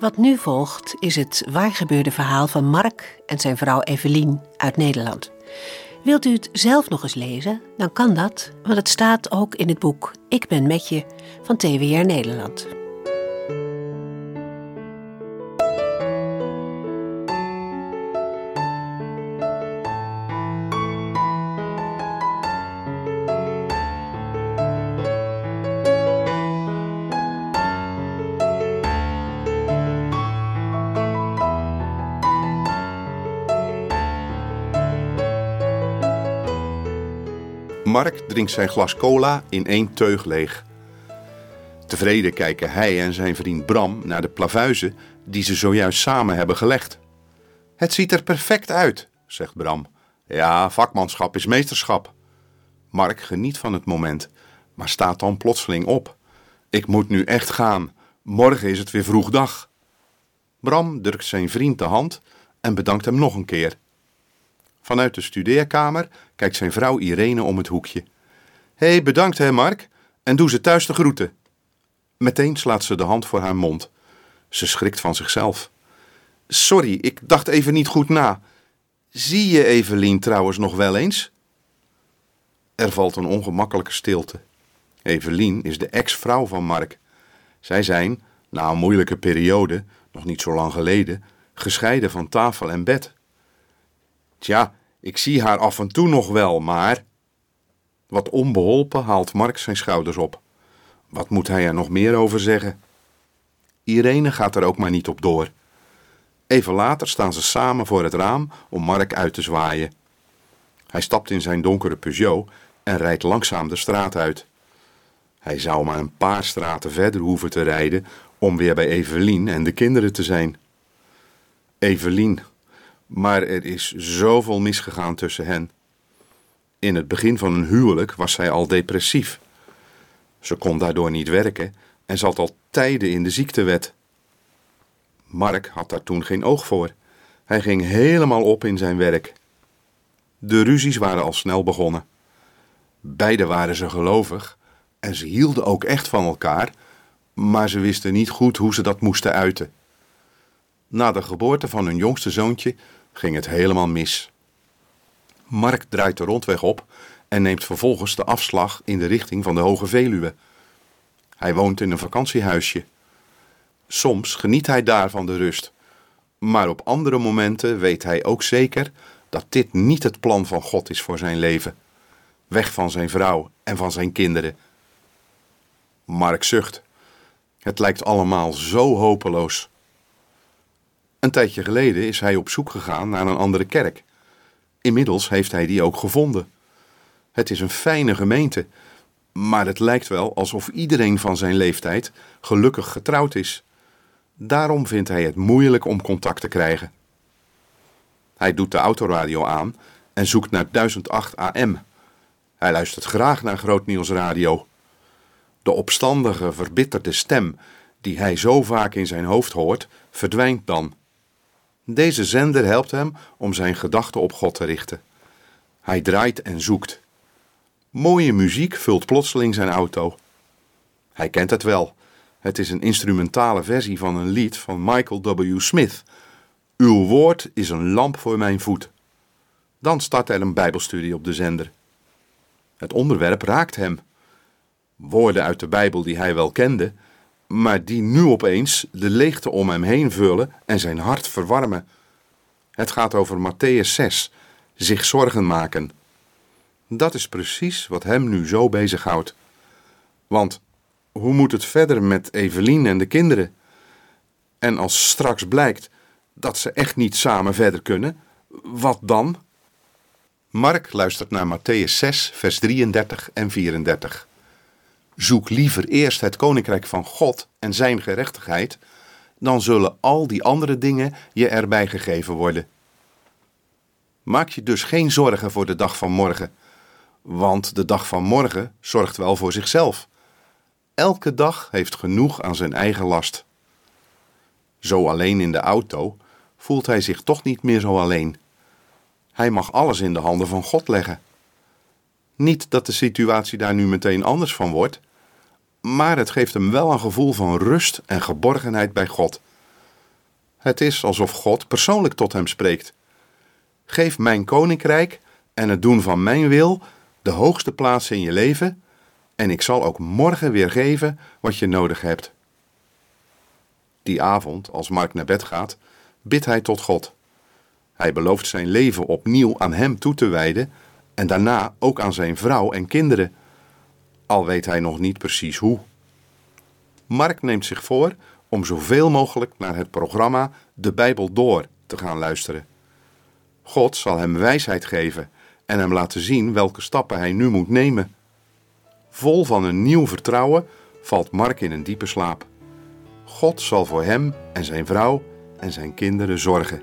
Wat nu volgt is het waargebeurde verhaal van Mark en zijn vrouw Evelien uit Nederland. Wilt u het zelf nog eens lezen? Dan kan dat, want het staat ook in het boek Ik ben met je van TWR Nederland. Mark drinkt zijn glas cola in één teug leeg. Tevreden kijken hij en zijn vriend Bram naar de plavuizen die ze zojuist samen hebben gelegd. Het ziet er perfect uit, zegt Bram. Ja, vakmanschap is meesterschap. Mark geniet van het moment, maar staat dan plotseling op. Ik moet nu echt gaan. Morgen is het weer vroeg dag. Bram drukt zijn vriend de hand en bedankt hem nog een keer. Vanuit de studeerkamer kijkt zijn vrouw Irene om het hoekje. Hé, hey, bedankt hè, Mark. En doe ze thuis de groeten. Meteen slaat ze de hand voor haar mond. Ze schrikt van zichzelf. Sorry, ik dacht even niet goed na. Zie je Evelien trouwens nog wel eens? Er valt een ongemakkelijke stilte. Evelien is de ex-vrouw van Mark. Zij zijn, na een moeilijke periode, nog niet zo lang geleden, gescheiden van tafel en bed. Tja, ik zie haar af en toe nog wel, maar. Wat onbeholpen haalt Mark zijn schouders op. Wat moet hij er nog meer over zeggen? Irene gaat er ook maar niet op door. Even later staan ze samen voor het raam om Mark uit te zwaaien. Hij stapt in zijn donkere Peugeot en rijdt langzaam de straat uit. Hij zou maar een paar straten verder hoeven te rijden om weer bij Evelien en de kinderen te zijn. Evelien, maar er is zoveel misgegaan tussen hen. In het begin van hun huwelijk was zij al depressief. Ze kon daardoor niet werken en zat al tijden in de ziektewet. Mark had daar toen geen oog voor. Hij ging helemaal op in zijn werk. De ruzies waren al snel begonnen. Beiden waren ze gelovig en ze hielden ook echt van elkaar, maar ze wisten niet goed hoe ze dat moesten uiten. Na de geboorte van hun jongste zoontje ging het helemaal mis. Mark draait de rondweg op en neemt vervolgens de afslag in de richting van de Hoge Veluwe. Hij woont in een vakantiehuisje. Soms geniet hij daar van de rust, maar op andere momenten weet hij ook zeker dat dit niet het plan van God is voor zijn leven. Weg van zijn vrouw en van zijn kinderen. Mark zucht. Het lijkt allemaal zo hopeloos. Een tijdje geleden is hij op zoek gegaan naar een andere kerk. Inmiddels heeft hij die ook gevonden. Het is een fijne gemeente, maar het lijkt wel alsof iedereen van zijn leeftijd gelukkig getrouwd is. Daarom vindt hij het moeilijk om contact te krijgen. Hij doet de autoradio aan en zoekt naar 1008 AM. Hij luistert graag naar Grootnieuwsradio. De opstandige, verbitterde stem die hij zo vaak in zijn hoofd hoort, verdwijnt dan. Deze zender helpt hem om zijn gedachten op God te richten. Hij draait en zoekt. Mooie muziek vult plotseling zijn auto. Hij kent het wel. Het is een instrumentale versie van een lied van Michael W. Smith. Uw woord is een lamp voor mijn voet. Dan start er een Bijbelstudie op de zender. Het onderwerp raakt hem. Woorden uit de Bijbel die hij wel kende, maar die nu opeens de leegte om hem heen vullen en zijn hart verwarmen. Het gaat over Matthäus 6, zich zorgen maken. Dat is precies wat hem nu zo bezighoudt. Want hoe moet het verder met Evelien en de kinderen? En als straks blijkt dat ze echt niet samen verder kunnen, wat dan? Mark luistert naar Matthäus 6, vers 33 en 34. Zoek liever eerst het koninkrijk van God en zijn gerechtigheid, dan zullen al die andere dingen je erbij gegeven worden. Maak je dus geen zorgen voor de dag van morgen, want de dag van morgen zorgt wel voor zichzelf. Elke dag heeft genoeg aan zijn eigen last. Zo alleen in de auto voelt hij zich toch niet meer zo alleen. Hij mag alles in de handen van God leggen. Niet dat de situatie daar nu meteen anders van wordt, maar het geeft hem wel een gevoel van rust en geborgenheid bij God. Het is alsof God persoonlijk tot hem spreekt. Geef mijn koninkrijk en het doen van mijn wil de hoogste plaats in je leven, en ik zal ook morgen weer geven wat je nodig hebt. Die avond, als Mark naar bed gaat, bidt hij tot God. Hij belooft zijn leven opnieuw aan hem toe te wijden en daarna ook aan zijn vrouw en kinderen, al weet hij nog niet precies hoe. Mark neemt zich voor om zoveel mogelijk naar het programma De Bijbel Door te gaan luisteren. God zal hem wijsheid geven en hem laten zien welke stappen hij nu moet nemen. Vol van een nieuw vertrouwen valt Mark in een diepe slaap. God zal voor hem en zijn vrouw en zijn kinderen zorgen.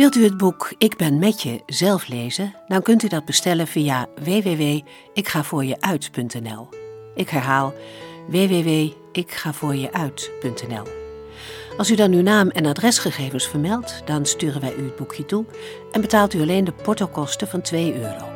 Wilt u het boek Ik ben met je zelf lezen? Dan kunt u dat bestellen via www.ikgavoorjeuit.nl. Ik herhaal www.ikgavoorjeuit.nl. Als u dan uw naam en adresgegevens vermeldt, dan sturen wij u het boekje toe en betaalt u alleen de portokosten van 2 euro.